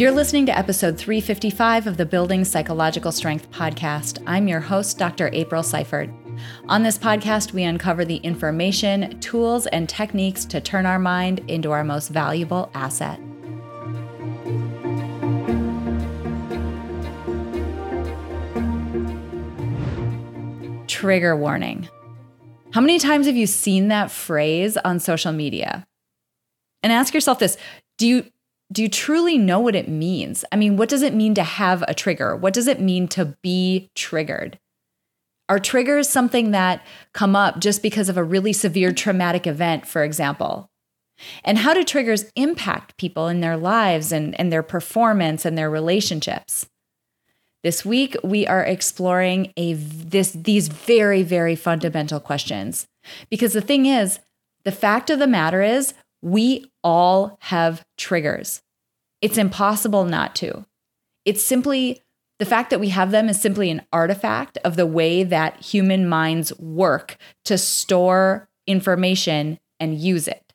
You're listening to episode 355 of the Building Psychological Strength podcast. I'm your host, Dr. April Seifert. On this podcast, we uncover the information, tools, and techniques to turn our mind into our most valuable asset. Trigger warning. How many times have you seen that phrase on social media? And ask yourself this do you do you truly know what it means? I mean, what does it mean to have a trigger? What does it mean to be triggered? Are triggers something that come up just because of a really severe traumatic event, for example? And how do triggers impact people in their lives and, and their performance and their relationships? This week, we are exploring a, this, these very, very fundamental questions. Because the thing is, the fact of the matter is, we all have triggers. It's impossible not to. It's simply the fact that we have them is simply an artifact of the way that human minds work to store information and use it.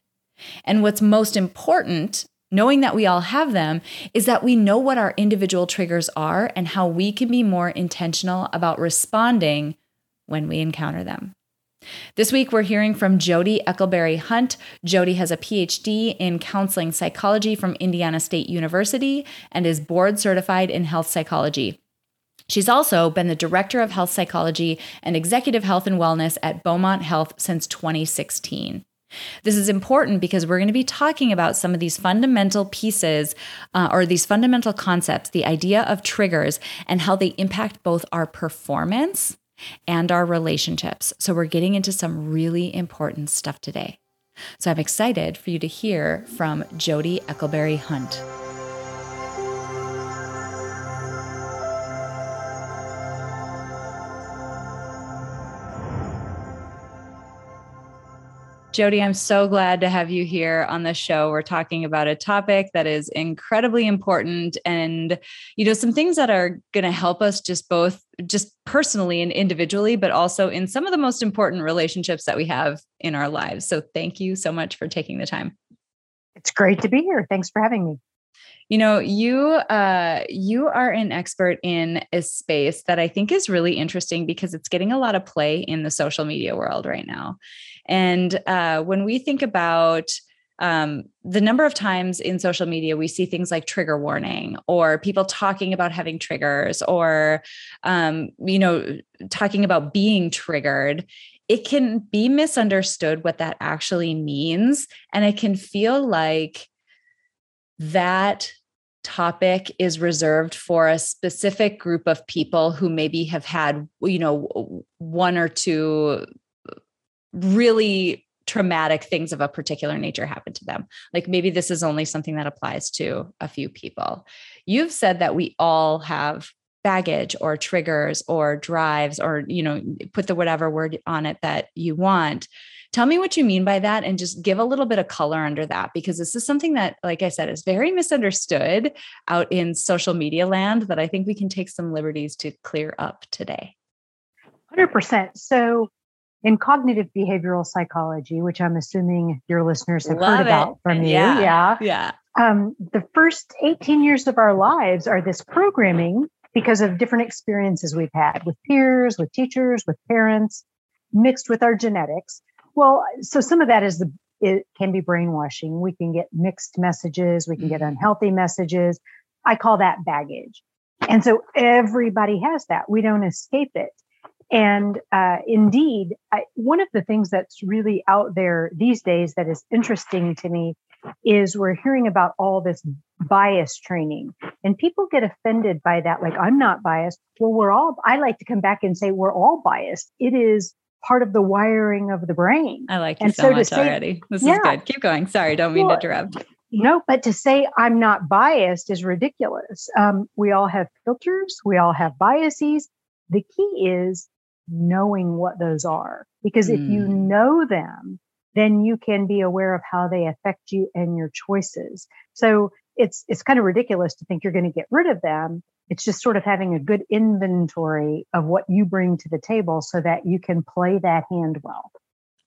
And what's most important, knowing that we all have them, is that we know what our individual triggers are and how we can be more intentional about responding when we encounter them. This week, we're hearing from Jody Eckleberry Hunt. Jody has a PhD in counseling psychology from Indiana State University and is board certified in health psychology. She's also been the director of health psychology and executive health and wellness at Beaumont Health since 2016. This is important because we're going to be talking about some of these fundamental pieces uh, or these fundamental concepts, the idea of triggers, and how they impact both our performance and our relationships. So, we're getting into some really important stuff today. So, I'm excited for you to hear from Jody Eckleberry Hunt. Jody, I'm so glad to have you here on the show. We're talking about a topic that is incredibly important and, you know, some things that are going to help us just both, just personally and individually, but also in some of the most important relationships that we have in our lives. So thank you so much for taking the time. It's great to be here. Thanks for having me. You know, you uh, you are an expert in a space that I think is really interesting because it's getting a lot of play in the social media world right now. And uh, when we think about um, the number of times in social media we see things like trigger warning or people talking about having triggers or um, you know talking about being triggered it can be misunderstood what that actually means and it can feel like that topic is reserved for a specific group of people who maybe have had you know one or two uh, really traumatic things of a particular nature happen to them. Like maybe this is only something that applies to a few people. You've said that we all have baggage or triggers or drives or you know put the whatever word on it that you want. Tell me what you mean by that and just give a little bit of color under that because this is something that like I said is very misunderstood out in social media land that I think we can take some liberties to clear up today. 100%. So in cognitive behavioral psychology, which I'm assuming your listeners have Love heard it. about from you. Yeah. Yeah. Yeah. Um, the first 18 years of our lives are this programming because of different experiences we've had with peers, with teachers, with parents, mixed with our genetics. Well, so some of that is the it can be brainwashing. We can get mixed messages, we can get Mhm. unhealthy messages. I call that baggage. And so everybody has that. We don't escape it. And uh, indeed, I, one of the things that's really out there these days that is interesting to me is we're hearing about all this bias training, and people get offended by that. Like, I'm not biased. Well, we're all, I like to come back and say we're all biased. It is part of the wiring of the brain. I like you And so, so much say- already. This Yeah. is good. Keep going. Sorry, don't mean Well, to interrupt. No, but to say I'm not biased is ridiculous. Um, we all have filters, we all have biases. The key is knowing what those are, because if you Mm. know them, then you can be aware of how they affect you and your choices. So it's it's kind of ridiculous to think you're going to get rid of them. It's just sort of having a good inventory of what you bring to the table so that you can play that hand well.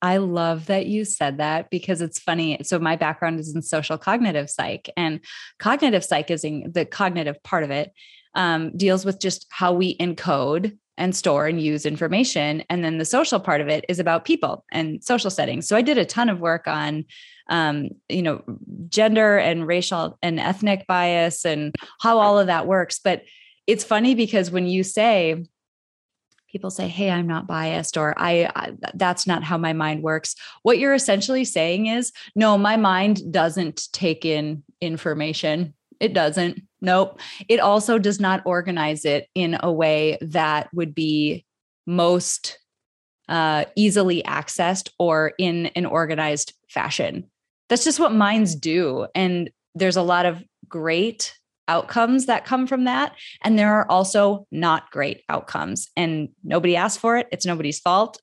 I love that you said that because it's funny. So my background is in social cognitive psych, and cognitive psych is in the cognitive part of it um, deals with just how we encode and store and use information. And then the social part of it is about people and social settings. So I did a ton of work on, um, you know, gender and racial and ethnic bias and how all of that works. But it's funny because when you say, people say hey i'm not biased or I, I, that's not how my mind works what you're essentially saying is no my mind doesn't take in information it doesn't Nope. It also does not organize it in a way that would be most uh, easily accessed or in an organized fashion. That's just what minds do. And there's a lot of great outcomes that come from that. And there are also not great outcomes. And nobody asked for it. It's nobody's fault.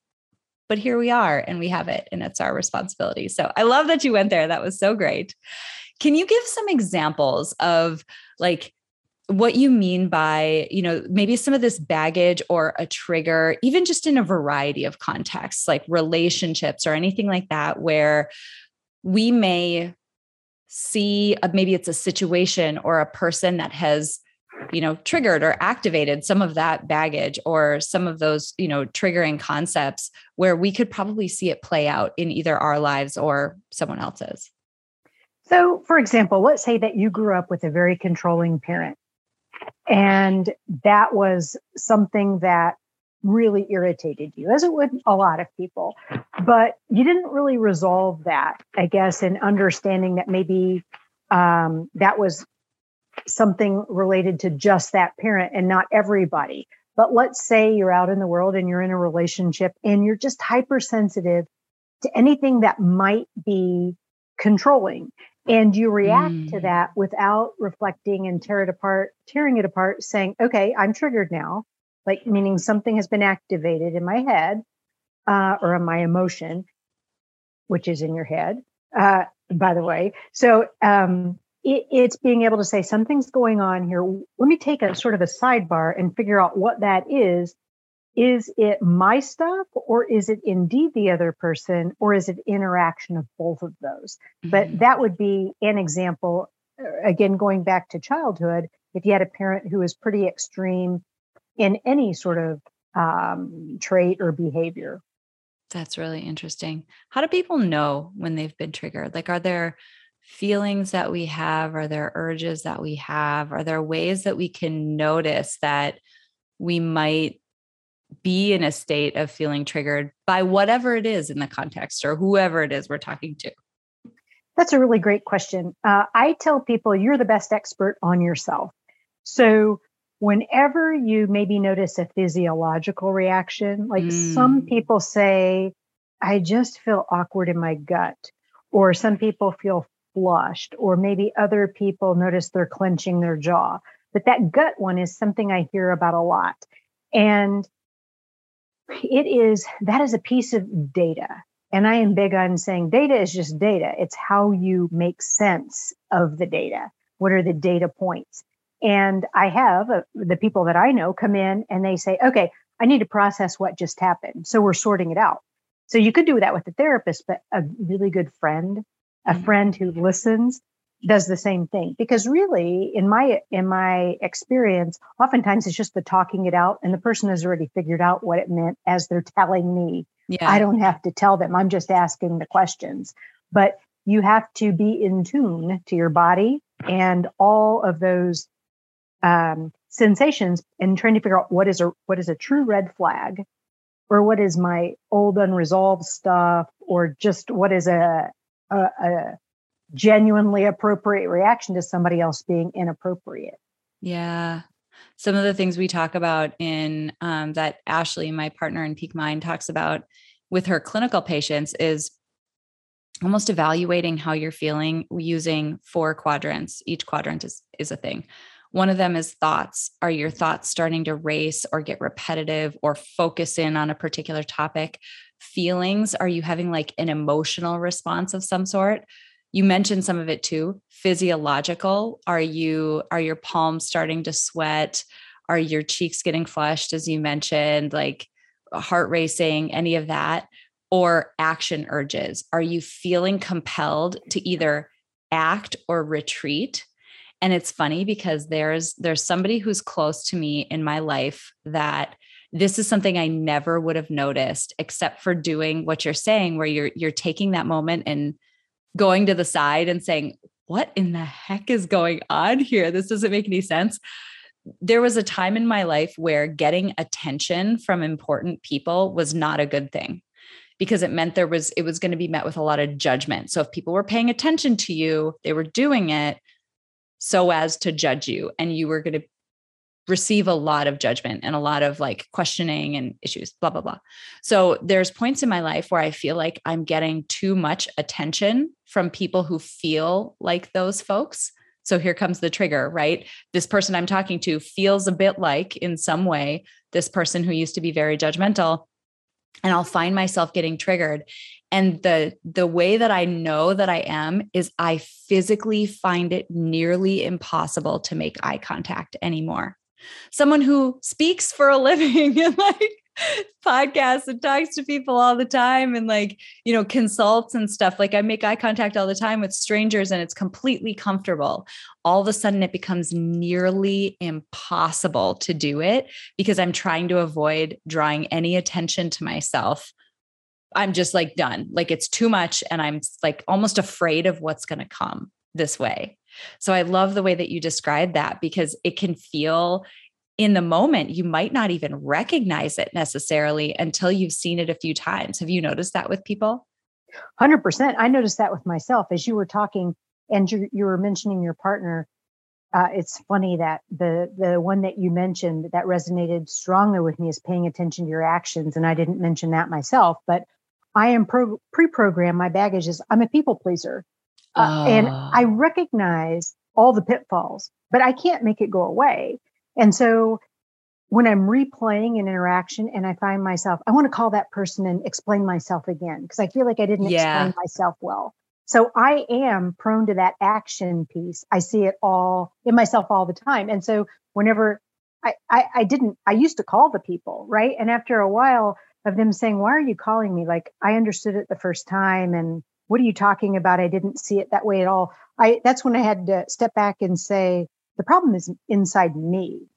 But here we are and we have it, and it's our responsibility. So I love that you went there. That was so great. Can you give some examples of like what you mean by, you know, maybe some of this baggage or a trigger, even just in a variety of contexts, like relationships or anything like that, where we may see a, maybe it's a situation or a person that has you know triggered or activated some of that baggage or some of those you know triggering concepts where we could probably see it play out in either our lives or someone else's. So, for example, let's say that you grew up with a very controlling parent, and that was something that really irritated you, as it would a lot of people. But you didn't really resolve that, I guess, in understanding that maybe um, that was something related to just that parent and not everybody. But let's say you're out in the world and you're in a relationship and you're just hypersensitive to anything that might be controlling and you react mm. to that without reflecting and tear it apart tearing it apart saying okay i'm triggered now like meaning something has been activated in my head uh, or in my emotion which is in your head uh, by the way. So um, it, it's being able to say something's going on here. Let me take a sort of a sidebar and figure out what that is. Is it my stuff or is it indeed the other person or is it interaction of both of those? Mm-hmm. but that would be an example uh, again going back to childhood if you had a parent who was pretty extreme in any sort of um, trait or behavior that's really interesting how do people know when they've been triggered like are there feelings that we have are there urges that we have are there ways that we can notice that we might be in a state of feeling triggered by whatever it is in the context or whoever it is we're talking to? That's a really great question. Uh, I tell people you're the best expert on yourself. So, whenever you maybe notice a physiological reaction, like mm. some people say, I just feel awkward in my gut, or some people feel flushed, or maybe other people notice they're clenching their jaw. But that gut one is something I hear about a lot. And it is that is a piece of data and i am big on saying data is just data it's how you make sense of the data what are the data points and i have uh, the people that i know come in and they say okay i need to process what just happened. So we're sorting it out. So you could do that with a therapist but a really good friend a mm-hmm. friend who listens does the same thing. Because really in my in my experience oftentimes it's just the talking it out and the person has already figured out what it meant as they're telling me. Yeah. i don't have to tell them. I'm just asking the questions. But you have to be in tune to your body and all of those um, sensations and trying to figure out what is a what is a true red flag or what is my old unresolved stuff or just what is a, a, a genuinely appropriate reaction to somebody else being inappropriate. Yeah. Some of the things we talk about in um, that Ashley, my partner in Peak Mind, talks about with her clinical patients is almost evaluating how you're feeling using four quadrants. Each quadrant is, is a thing. One of them is thoughts. Are your thoughts starting to race or get repetitive or focus in on a particular topic? Feelings, are you having like an emotional response of some sort? you mentioned some of it too physiological are you are your palms starting to sweat are your cheeks getting flushed as you mentioned like heart racing any of that or action urges? Are you feeling compelled to either act or retreat? And it's funny because there's there's somebody who's close to me in my life that this is something I never would have noticed except for doing what you're saying where you're you're taking that moment and going to the side and saying, "What in the heck is going on here? This doesn't make any sense." There was a time in my life where getting attention from important people was not a good thing because it meant there was it was going to be met with a lot of judgment. So if people were paying attention to you, they were doing it so as to judge you and you were going to receive a lot of judgment and a lot of like questioning and issues blah blah blah. So there's points in my life where I feel like I'm getting too much attention from people who feel like those folks. So here comes the trigger, right? This person I'm talking to feels a bit like in some way this person who used to be very judgmental and I'll find myself getting triggered. And the the way that I know that I am is I physically find it nearly impossible to make eye contact anymore. Someone who speaks for a living and like podcasts and talks to people all the time and like, you know, consults and stuff. Like I make eye contact all the time with strangers and it's completely comfortable. All of a sudden it becomes nearly impossible to do it because I'm trying to avoid drawing any attention to myself. I'm just like done. Like it's too much and I'm like almost afraid of what's going to come this way. So I love the way that you describe that because it can feel in the moment, you might not even recognize it necessarily until you've seen it a few times. Have you noticed that with people? 100%. I noticed that with myself as you were talking and you, you were mentioning your partner. Uh, it's funny that the the one that you mentioned that resonated strongly with me is paying attention to your actions, and I didn't mention that myself, but I am pro- pre-programmed. My baggage is I'm a people pleaser, uh, oh. and I recognize all the pitfalls, but I can't make it go away. And so when I'm replaying an interaction and I find myself, I want to call that person and explain myself again because I feel like I didn't yeah. explain myself well. So I am prone to that action piece. I see it all in myself all the time. And so whenever I, I, I didn't, I used to call the people, right? And after a while of them saying, Why are you calling me? Like I understood it the first time. And what are you talking about? I didn't see it that way at all. I that's when I had to step back and say, the problem is inside me.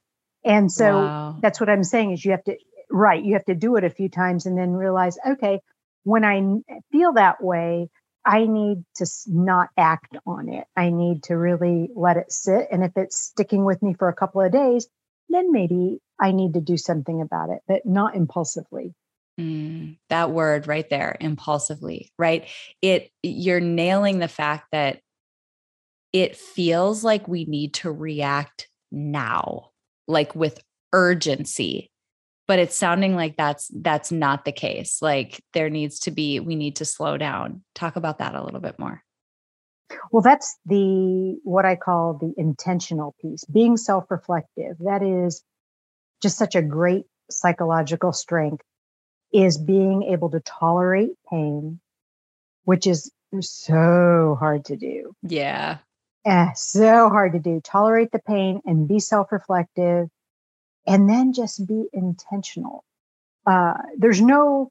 And so wow. that's what I'm saying is you have to, right, you have to do it a few times and then realize, okay, when I feel that way, I need to not act on it. I need to really let it sit. And if it's sticking with me for a couple of days, then maybe I need to do something about it, but not impulsively. Mm, that word right there, impulsively, right? It you're nailing the fact that it feels like we need to react now, like with urgency. But it's sounding like that's that's not the case. Like there needs to be we need to slow down. Talk about that a little bit more. Well, that's the what I call the intentional piece, being self-reflective. That is just such a great psychological strength is being able to tolerate pain, which is so hard to do. Yeah. Eh, so hard to do. Tolerate the pain and be self reflective and then just be intentional. Uh, there's no,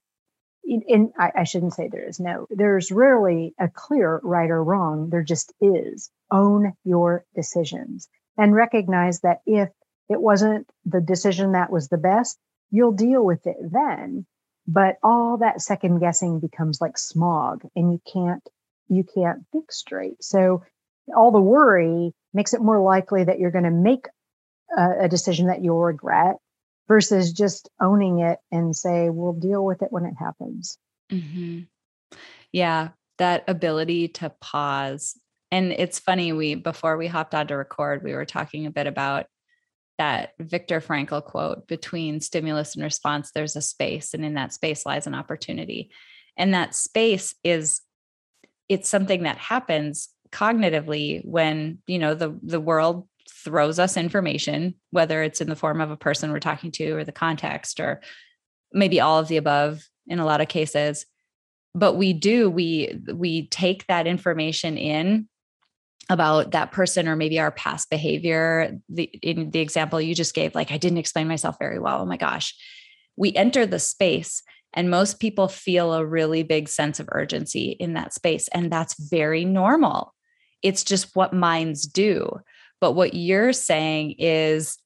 in, in I, I shouldn't say there is no, there's rarely a clear right or wrong. There just is. Own your decisions and recognize that if it wasn't the decision that was the best, you'll deal with it then. But all that second guessing becomes like smog and you can't you can't think straight. So all the worry makes it more likely that you're going to make a, a, decision that you'll regret versus just owning it and say, we'll deal with it when it happens. Mm-hmm. Yeah, that ability to pause. And it's funny, we, before we hopped on to record, we were talking a bit about that Viktor Frankl quote between stimulus and response, there's a space, and in that space lies an opportunity. And that space is, it's something that happens cognitively when you know the the world throws us information whether it's in the form of a person we're talking to or the context or maybe all of the above in a lot of cases but we do we we take that information in about that person or maybe our past behavior the in the example you just gave like i didn't explain myself very well oh my gosh we enter the space And most people feel a really big sense of urgency in that space. And that's very normal. It's just what minds do. But what you're saying is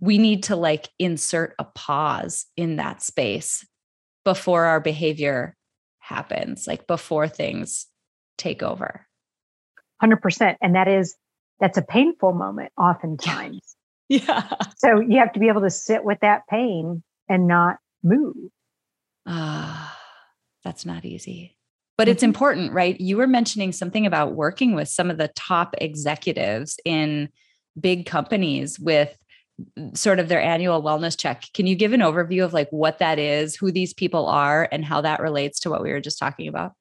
we need to like insert a pause in that space before our behavior happens, like before things take over. 100%. And that is, that's a painful moment oftentimes. Yeah. So you have to be able to sit with that pain and not move. Ah, that's not easy. But it's mm-hmm. important, right? You were mentioning something about working with some of the top executives in big companies with sort of their annual wellness check. Can you give an overview of like what that is, who these people are, and how that relates to what we were just talking about?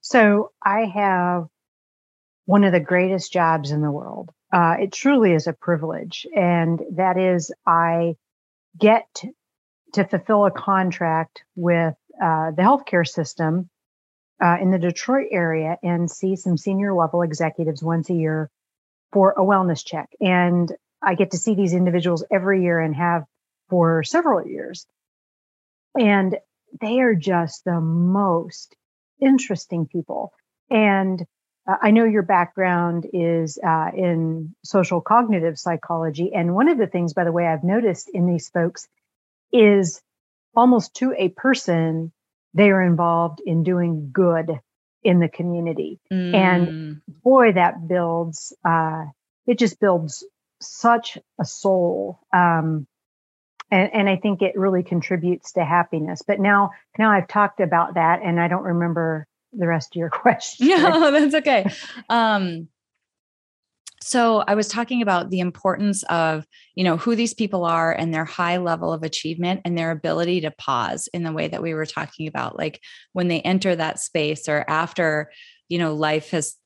So I have one of the greatest jobs in the world. Uh, it truly is a privilege. And that is, I get to fulfill a contract with uh, the healthcare system uh, in the Detroit area and see some senior level executives once a year for a wellness check. And I get to see these individuals every year and have for several years. And they are just the most interesting people. And uh, I know your background is uh, in social cognitive psychology. And one of the things, by the way, I've noticed in these folks is almost to a person, they are involved in doing good in the community. Mm. And boy, that builds, uh, it just builds such a soul. Um, and, and I think it really contributes to happiness. But now, now I've talked about that, and I don't remember the rest of your question. No, that's okay. Um, so I was talking about the importance of, you know, who these people are and their high level of achievement and their ability to pause in the way that we were talking about, like when they enter that space or after, you know, life has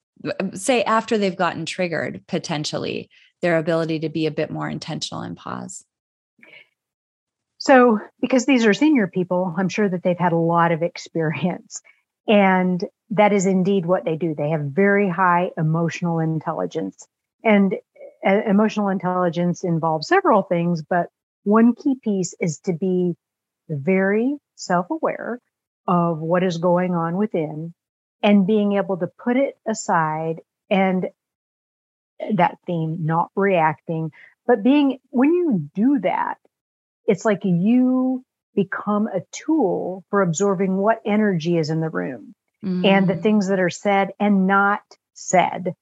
say after they've gotten triggered potentially their ability to be a bit more intentional and pause so because these are senior people i'm sure that they've had a lot of experience and that is indeed what they do. They have very high emotional intelligence. And uh, emotional intelligence involves several things, but one key piece is to be very self aware of what is going on within and being able to put it aside and that theme, not reacting, but being, when you do that, it's like you become a tool for absorbing what energy is in the room mm. and the mm. things that are said and not said.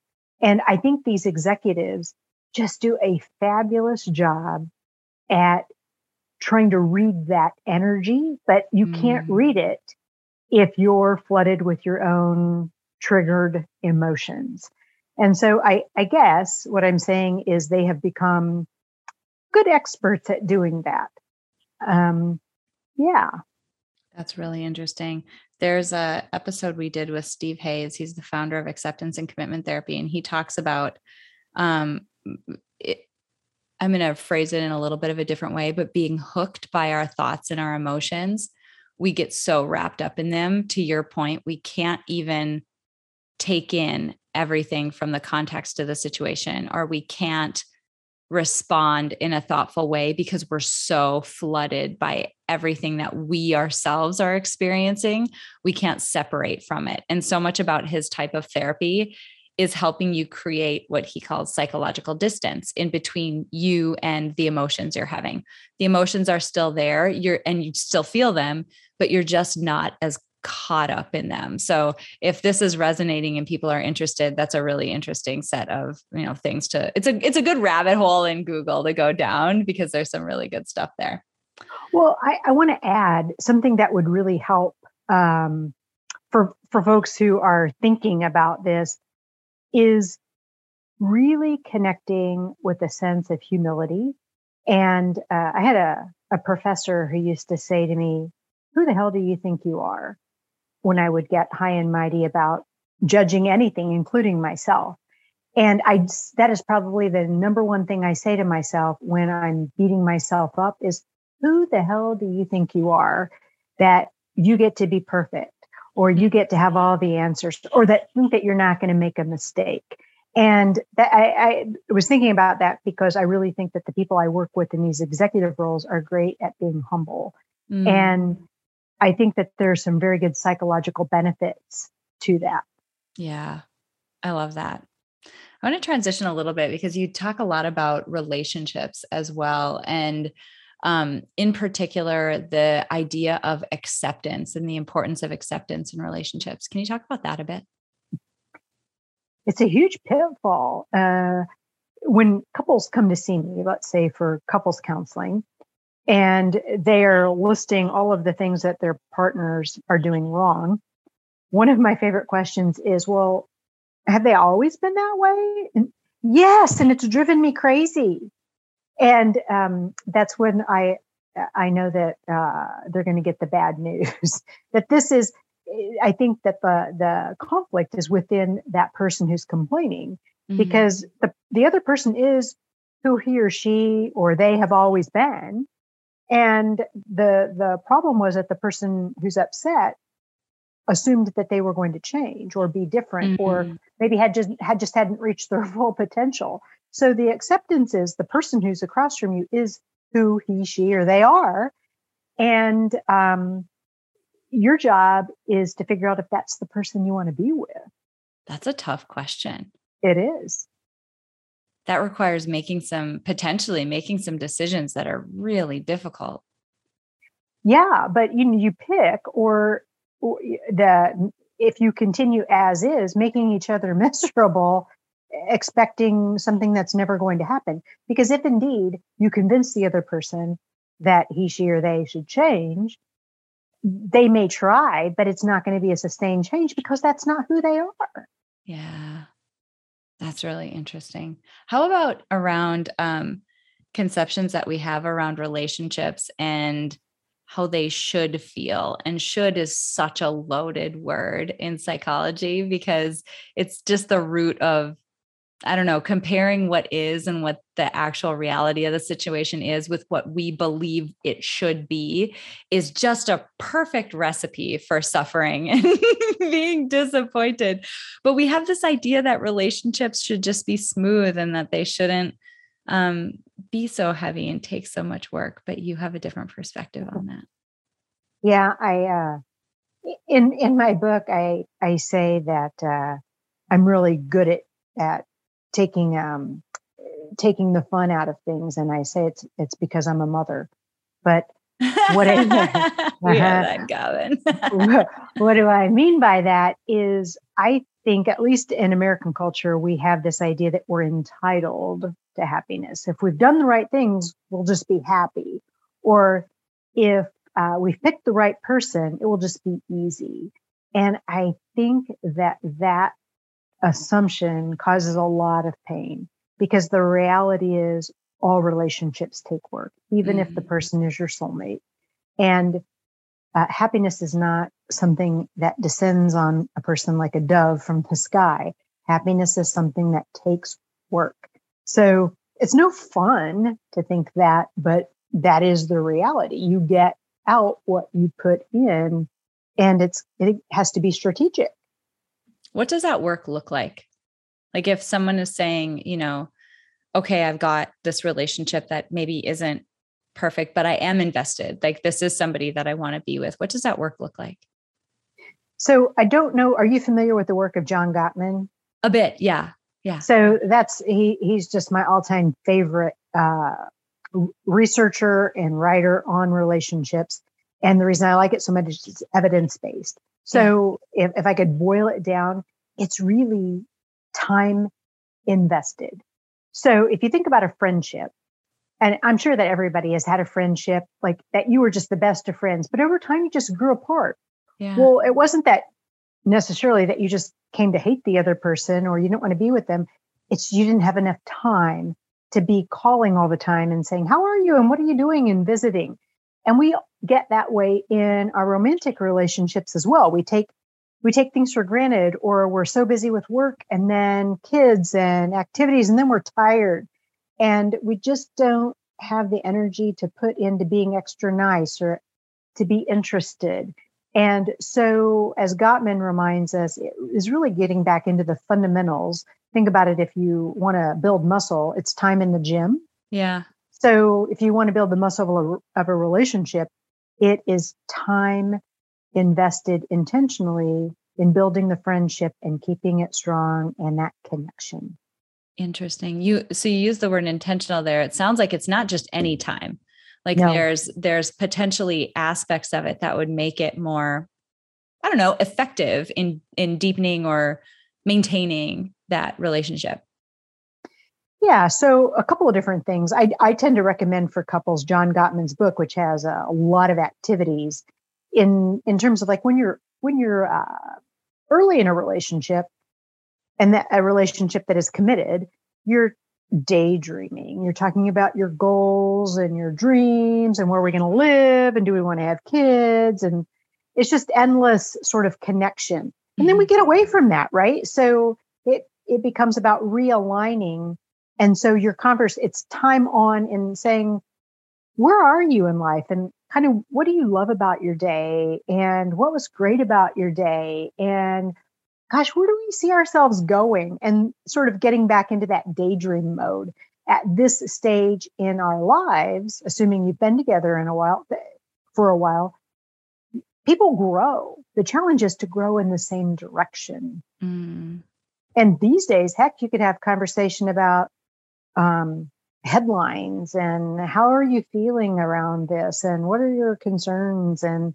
And I think these executives just do a fabulous job at trying to read that energy, but you mm. can't read it if you're flooded with your own triggered emotions. And so I, I guess what I'm saying is they have become good experts at doing that. Um, yeah. That's really interesting. There's a episode we did with Steve Hayes. He's the founder of Acceptance and Commitment Therapy, and he talks about. Um, it, I'm going to phrase it in a little bit of a different way, but being hooked by our thoughts and our emotions, we get so wrapped up in them. To your point, we can't even take in everything from the context of the situation, or we can't respond in a thoughtful way because we're so flooded by everything that we ourselves are experiencing. We can't separate from it. And so much about his type of therapy is helping you create what he calls psychological distance in between you and the emotions you're having. The emotions are still there, you're and you still feel them, but you're just not as caught up in them. So if this is resonating and people are interested, that's a really interesting set of, you know, things to it's a it's a good rabbit hole in Google to go down because there's some really good stuff there. Well, I, I want to add something that would really help um, for for folks who are thinking about this is really connecting with a sense of humility. And uh, I had a, a professor who used to say to me, Who the hell do you think you are? When I would get high and mighty about judging anything, including myself. And I, that is probably the number one thing I say to myself when I'm beating myself up is, who the hell do you think you are that you get to be perfect or you get to have all the answers or that think that you're not going to make a mistake? And that I, I was thinking about that because I really think that the people I work with in these executive roles are great at being humble Mm. And I think that there's some very good psychological benefits to that. Yeah, I love that. I want to transition a little bit because you talk a lot about relationships as well. And um, in particular, the idea of acceptance and the importance of acceptance in relationships. Can you talk about that a bit? It's a huge pitfall. Uh, when couples come to see me, let's say for couples counseling, and they are listing all of the things that their partners are doing wrong, one of my favorite questions is, Well, have they always been that way? And yes, and it's driven me crazy. And um, that's when I I know that uh, they're going to get the bad news. that this is, I think that the the conflict is within that person who's complaining mm-hmm. because the the other person is who he or she or they have always been, and the the problem was that the person who's upset assumed that they were going to change or be different mm-hmm. or maybe had just had just hadn't reached their full potential. So the acceptance is the person who's across from you is who he she or they are. And um, your job is to figure out if that's the person you want to be with. That's a tough question. It is that requires making some potentially making some decisions that are really difficult yeah but you you pick or the if you continue as is, making each other miserable, expecting something that's never going to happen. Because if indeed you convince the other person that he, she, or they should change, they may try, but it's not going to be a sustained change because that's not who they are. Yeah. That's really interesting. How about around um, conceptions that we have around relationships and how they should feel. And should is such a loaded word in psychology because it's just the root of, I don't know, comparing what is and what the actual reality of the situation is with what we believe it should be is just a perfect recipe for suffering and being disappointed. But we have this idea that relationships should just be smooth and that they shouldn't um, be so heavy and take so much work, but you have a different perspective on that. Yeah, I uh, in in my book I I say that uh, I'm really good at at taking um, taking the fun out of things, and I say it's it's because I'm a mother. But what I, uh that, Gavin. what, what do I mean by that is I think at least in American culture we have this idea that we're entitled to happiness. If we've done the right things, we'll just be happy. Or if uh, we've picked the right person, it will just be easy. And I think that that assumption causes a lot of pain because the reality is all relationships take work, even mm if the mm. person is your soulmate. And uh, happiness is not something that descends on a person like a dove from the sky. Happiness is something that takes work. So it's no fun to think that, but that is the reality. You get out what you put in and it's it has to be strategic. What does that work look like? Like if someone is saying, you know, okay, I've got this relationship that maybe isn't perfect, but I am invested. Like this is somebody that I want to be with. What does that work look like? So I don't know. Are you familiar with the work of John Gottman? A bit, yeah. Yeah. So that's he he's just my all-time favorite uh, researcher and writer on relationships. And the reason I like it so much is it's evidence-based. So if, if I could boil it down, it's really time invested. So if you think about a friendship, and I'm sure that everybody has had a friendship like that you were just the best of friends, but over time you just grew apart. Yeah. Well, it wasn't that necessarily that you just came to hate the other person or you didn't want to be with them. It's you didn't have enough time to be calling all the time and saying, How are you? And what are you doing? and visiting. And we get that way in our romantic relationships as well. We take we take things for granted or we're so busy with work and then kids and activities and then we're tired and we just don't have the energy to put into being extra nice or to be interested and so, as Gottman reminds us, it is really getting back into the fundamentals. Think about it if you want to build muscle, it's time in the gym. Yeah. So, if you want to build the muscle of a, of a relationship, It is time invested intentionally in building the friendship and keeping it strong and that connection. Interesting. You so you use the word intentional there. It sounds like it's not just any time. Like no. there's there's potentially aspects of it that would make it more I don't know, effective in in deepening or maintaining that relationship. Yeah, so a couple of different things. I, I tend to recommend for couples John Gottman's book, which has a, a lot of activities in in terms of like when you're when you're uh, early in a relationship and that a relationship that is committed, you're daydreaming. You're talking about your goals and your dreams and where we're going to live and do we want to have kids and it's just endless sort of connection. And then we mm-hmm. get away from that, right? So it it becomes about realigning and so your converse, it's time on in saying, where are you in life? And kind of what do you love about your day? And what was great about your day? And gosh, where do we see ourselves going? And sort of getting back into that daydream mode at this stage in our lives, assuming you've been together in a while for a while, people grow. The challenge is to grow in the same direction. Mm. And these days, heck, you could have conversation about um, headlines and how are you feeling around this and what are your concerns and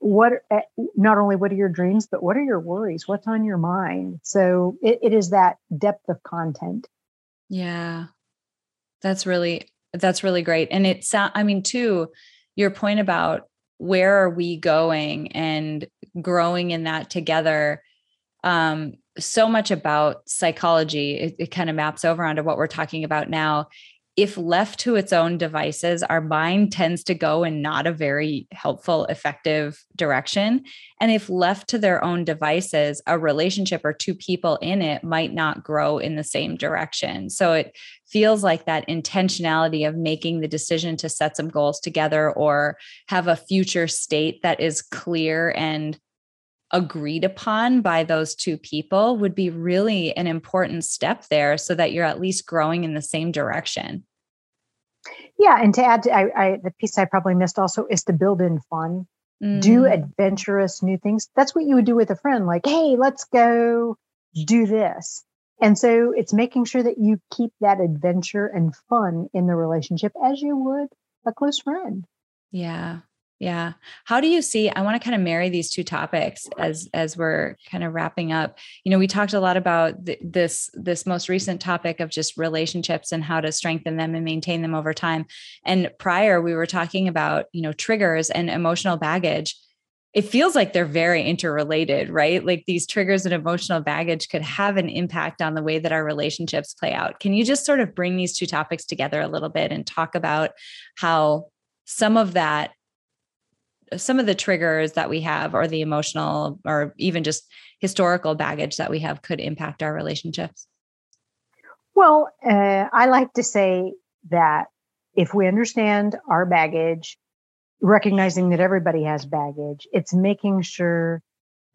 what eh, not only what are your dreams but what are your worries? What's on your mind? So it, it is that depth of content. Yeah. That's really that's really great. And it's i mean too your point about where are we going and growing in that together um so much about psychology, it, it kind of maps over onto what we're talking about now. If left to its own devices, our mind tends to go in not a very helpful, effective direction. And if left to their own devices, a relationship or two people in it might not grow in the same direction. So it feels like that intentionality of making the decision to set some goals together or have a future state that is clear and agreed upon by those two people would be really an important step there so that you're at least growing in the same direction. Yeah. And to add to I, I the piece I probably missed also is to build in fun, mm. do adventurous new things. That's what you would do with a friend, like, hey, let's go do this. And so it's making sure that you keep that adventure and fun in the relationship as you would a close friend. Yeah. Yeah. How do you see I want to kind of marry these two topics as as we're kind of wrapping up. You know, we talked a lot about th- this this most recent topic of just relationships and how to strengthen them and maintain them over time. And prior we were talking about, you know, triggers and emotional baggage. It feels like they're very interrelated, right? Like these triggers and emotional baggage could have an impact on the way that our relationships play out. Can you just sort of bring these two topics together a little bit and talk about how some of that some of the triggers that we have or the emotional or even just historical baggage that we have could impact our relationships? Well uh, i like to say that if we understand our baggage recognizing that everybody has baggage it's making sure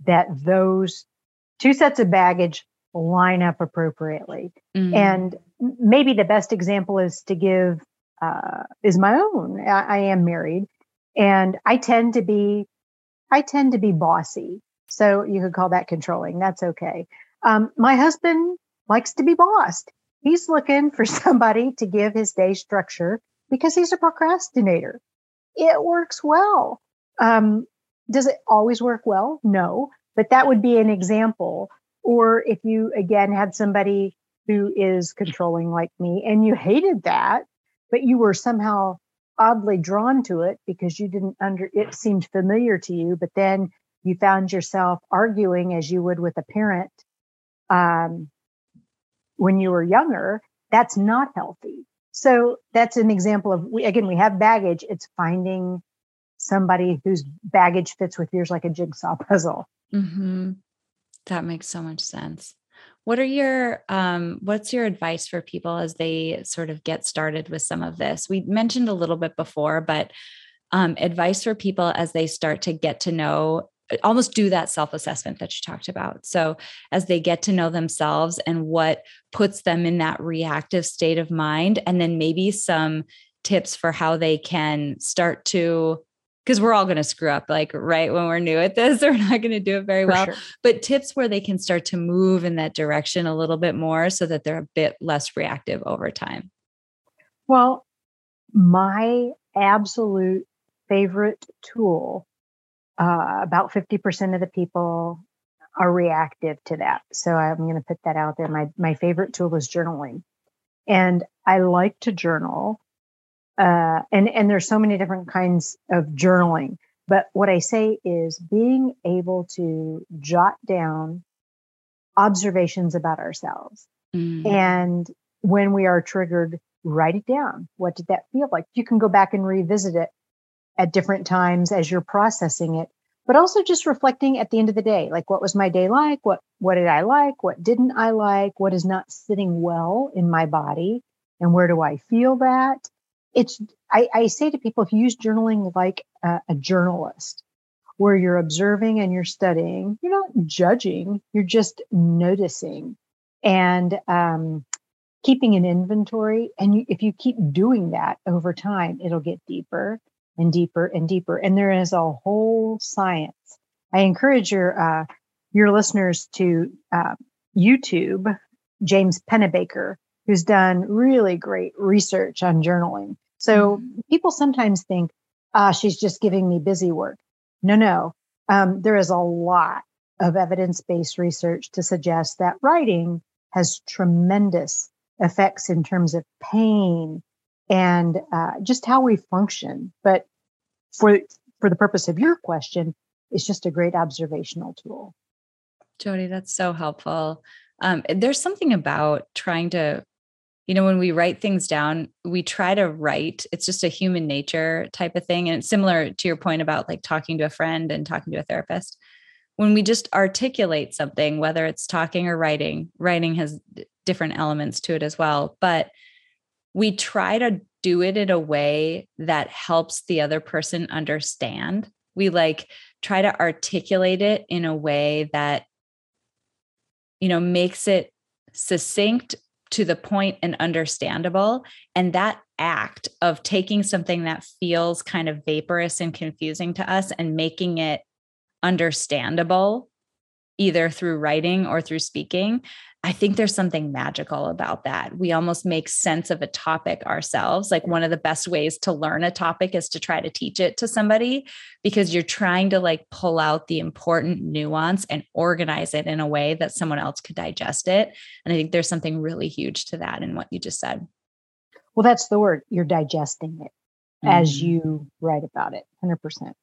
that those two sets of baggage line up appropriately. Mm-hmm. and maybe the best example is to give uh, is my own. I, I am married and I tend to be, I tend to be bossy. So you could call that controlling. That's okay. Um, my husband likes to be bossed. He's looking for somebody to give his day structure because he's a procrastinator. It works well. Um, does it always work well? No, but that would be an example. Or if you again had somebody who is controlling like me and you hated that, but you were somehow oddly drawn to it because you didn't under it seemed familiar to you but then you found yourself arguing as you would with a parent um, when you were younger that's not healthy. So that's an example of we, again we have baggage. It's finding somebody whose baggage fits with yours like a jigsaw puzzle. Mm-hmm. that makes so much sense what are your um, what's your advice for people as they sort of get started with some of this? We mentioned a little bit before, but um, advice for people as they start to get to know almost do that self assessment that you talked about. So, as they get to know themselves and what puts them in that reactive state of mind, and then maybe some tips for how they can start to because we're all going to screw up like right when we're new at this we're not going to do it very well. sure. but tips where they can start to move in that direction a little bit more so that they're a bit less reactive over time. Well my absolute favorite tool uh, about 50% of the people are reactive to that. So i'm going to put that out there. My my favorite tool is journaling. And i like to journal uh, and and there's so many different kinds of journaling. But what i say is being able to jot down observations about ourselves. Mm. and when we are triggered write it down. What did that feel like? You can go back and revisit it at different times as you're processing it but also just reflecting at the end of the day like what was my day like? What what did i like? What didn't i like? What is not sitting well in my body? And where do i feel that it's I, I say to people if you use journaling like a, a journalist where you're observing and you're studying you're not judging you're just noticing and um, keeping an inventory. And you, if you keep doing that over time it'll get deeper and deeper and deeper. And there is a whole science. I encourage your uh, your listeners to uh, youtube james pennebaker who's done really great research on journaling so mm-hmm. people sometimes think, ah, she's just giving me busy work. No, no. Um, there is a lot of evidence based research to suggest that writing has tremendous effects in terms of pain and uh, just how we function. But for for the purpose of your question, it's just a great observational tool. Jodi, that's so helpful. Um, there's something about trying to you know when we write things down we try to write it's just a human nature type of thing and it's similar to your point about like talking to a friend and talking to a therapist. When we just articulate something whether it's talking or writing writing has different elements to it as well but we try to do it in a way that helps the other person understand. We like try to articulate it in a way that you know makes it succinct to the point and understandable. And that act of taking something that feels kind of vaporous and confusing to us and making it understandable, either through writing or through speaking, I think there's something magical about that. We almost make sense of a topic ourselves. Like one of the best ways to learn a topic is to try to teach it to somebody because you're trying to like pull out the important nuance and organize it in a way that someone else could digest it. And I think there's something really huge to that in what you just said. Well, that's the word. You're digesting it mm-hmm. as you write about it 100%.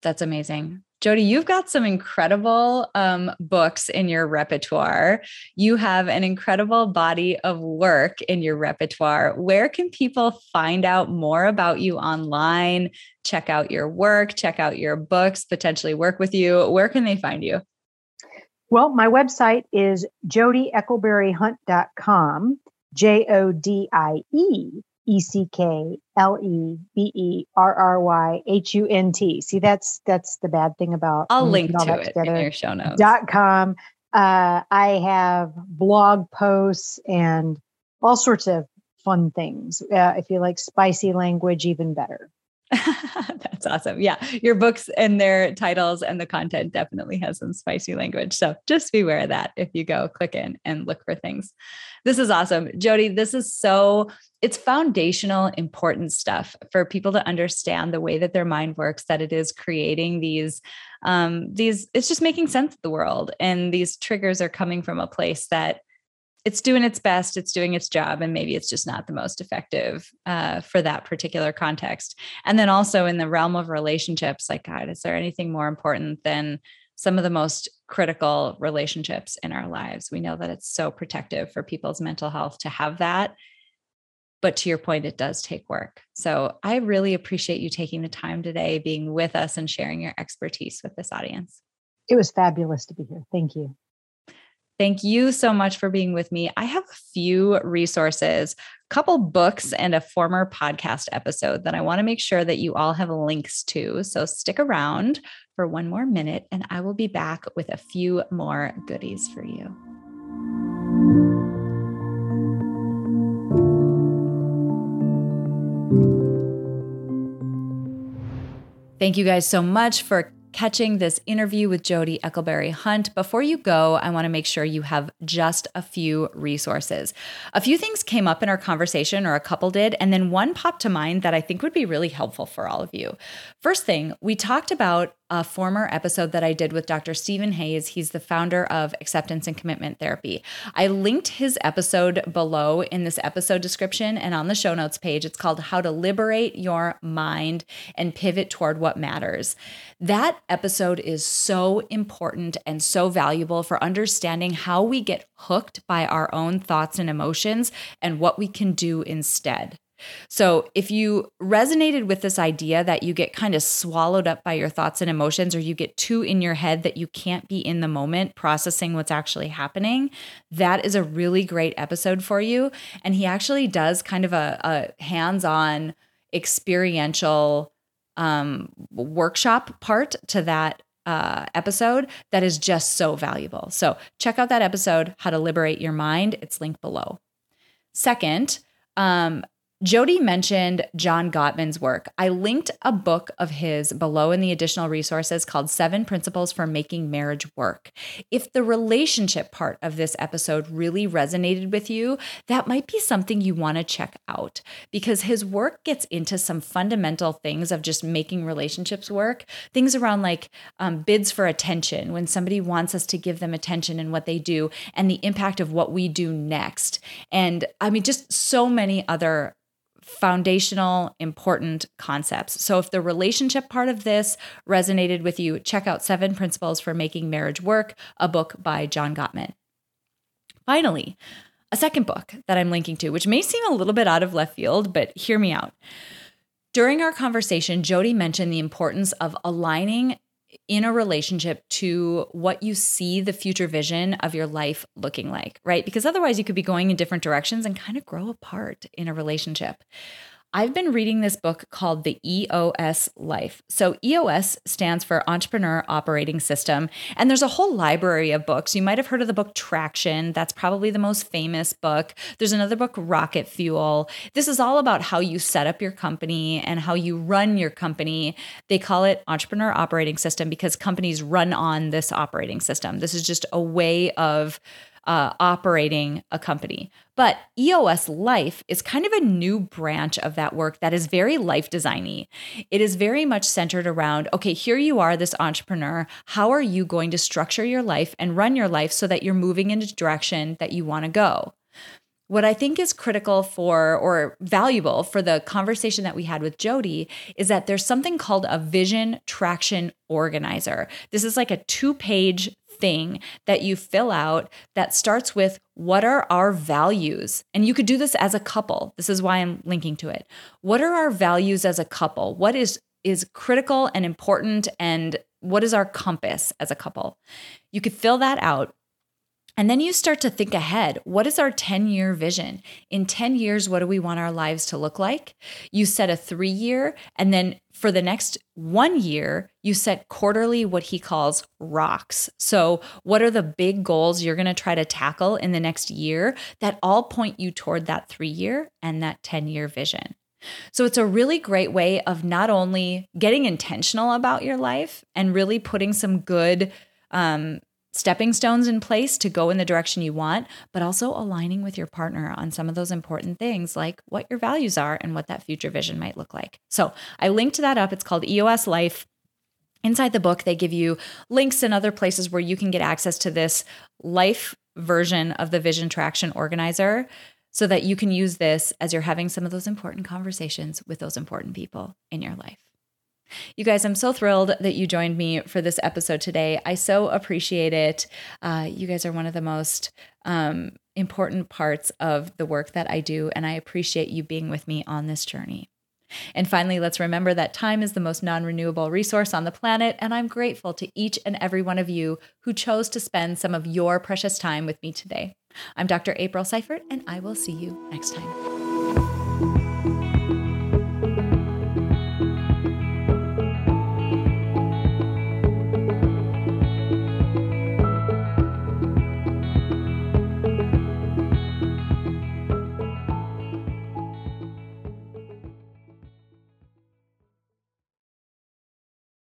That's amazing. Jodi, you've got some incredible um, books in your repertoire. You have an incredible body of work in your repertoire. Where can people find out more about you online? Check out your work, check out your books, potentially work with you. Where can they find you? Well, my website is jodieckleberryhunt.com, J O D I E E C K L E B E R R Y H U N T. See, that's that's the bad thing about. I'll link to it together. in your show notes. Dot com. Uh, I have blog posts and all sorts of fun things. Uh, if you like spicy language, even better. That's awesome. Yeah. Your books and their titles and the content definitely has some spicy language. So just beware of that if you go click in and look for things. This is awesome. Jodi, this is so it's foundational important stuff for people to understand the way that their mind works that it is creating these um these it's just making sense of the world and these triggers are coming from a place that it's doing its best it's doing its job and maybe it's just not the most effective uh, for that particular context and then also in the realm of relationships like god is there anything more important than some of the most critical relationships in our lives we know that it's so protective for people's mental health to have that but to your point, it does take work. So I really appreciate you taking the time today, being with us and sharing your expertise with this audience. It was fabulous to be here. Thank you. Thank you so much for being with me. I have a few resources, a couple books, and a former podcast episode that I want to make sure that you all have links to. So stick around for one more minute, and I will be back with a few more goodies for you. Thank you guys so much for catching this interview with Jodi Eckleberry Hunt. Before you go, I want to make sure you have just a few resources. A few things came up in our conversation, or a couple did, and then one popped to mind that I think would be really helpful for all of you. First thing, we talked about a former episode that I did with Dr. Steven Hayes. He's the founder of Acceptance and Commitment Therapy. I linked his episode below in this episode description and on the show notes page. It's called How to Liberate Your Mind and Pivot Toward What Matters. That episode is so important and so valuable for understanding how we get hooked by our own thoughts and emotions and what we can do instead. So, if you resonated with this idea that you get kind of swallowed up by your thoughts and emotions, or you get too in your head that you can't be in the moment processing what's actually happening, that is a really great episode for you. And he actually does kind of a, a hands on experiential um, workshop part to that uh, episode that is just so valuable. So, check out that episode, How to Liberate Your Mind. It's linked below. Second, um, Jodi mentioned John Gottman's work. I linked a book of his below in the additional resources called Seven Principles for Making Marriage Work. If the relationship part of this episode really resonated with you, that might be something you want to check out because his work gets into some fundamental things of just making relationships work. Things around like um, bids for attention, when somebody wants us to give them attention and what they do, and the impact of what we do next. And I mean, just so many other foundational, important concepts. So, if the relationship part of this resonated with you, check out Seven Principles for Making Marriage Work, a book by John Gottman. Finally, a second book that I'm linking to, which may seem a little bit out of left field, but hear me out. During our conversation, Jodi mentioned the importance of aligning in a relationship to what you see the future vision of your life looking like, right? Because otherwise, you could be going in different directions and kind of grow apart in a relationship. I've been reading this book called The EOS Life. So, EOS stands for Entrepreneur Operating System. And there's a whole library of books. You might have heard of the book Traction. That's probably the most famous book. There's another book, Rocket Fuel. This is all about how you set up your company and how you run your company. They call it Entrepreneur Operating System because companies run on this operating system. This is just a way of uh, operating a company. But EOS Life is kind of a new branch of that work that is very life designy. It is very much centered around okay, here you are, this entrepreneur. How are you going to structure your life and run your life so that you're moving in a direction that you want to go? What I think is critical for or valuable for the conversation that we had with Jodi is that there's something called a vision traction organizer. This is like a two page thing that you fill out that starts with what are our values? And you could do this as a couple. This is why I'm linking to it. What are our values as a couple? What is is critical and important and what is our compass as a couple? You could fill that out and then you start to think ahead. What is our 10 year vision? In 10 years, what do we want our lives to look like? You set a three year, and then for the next one year, you set quarterly what he calls rocks. So, what are the big goals you're going to try to tackle in the next year that all point you toward that three year and that 10 year vision? So, it's a really great way of not only getting intentional about your life and really putting some good um, stepping stones in place to go in the direction you want, but also aligning with your partner on some of those important things like what your values are and what that future vision might look like. So I linked that up. It's called EOS Life. Inside the book, they give you links and other places where you can get access to this life version of the Vision Traction Organizer so that you can use this as you're having some of those important conversations with those important people in your life. You guys, I'm so thrilled that you joined me for this episode today. I so appreciate it. Uh, you guys are one of the most um, important parts of the work that I do, and I appreciate you being with me on this journey. And finally, let's remember that time is the most non renewable resource on the planet, and I'm grateful to each and every one of you who chose to spend some of your precious time with me today. I'm Dr. April Seifert, and I will see you next time.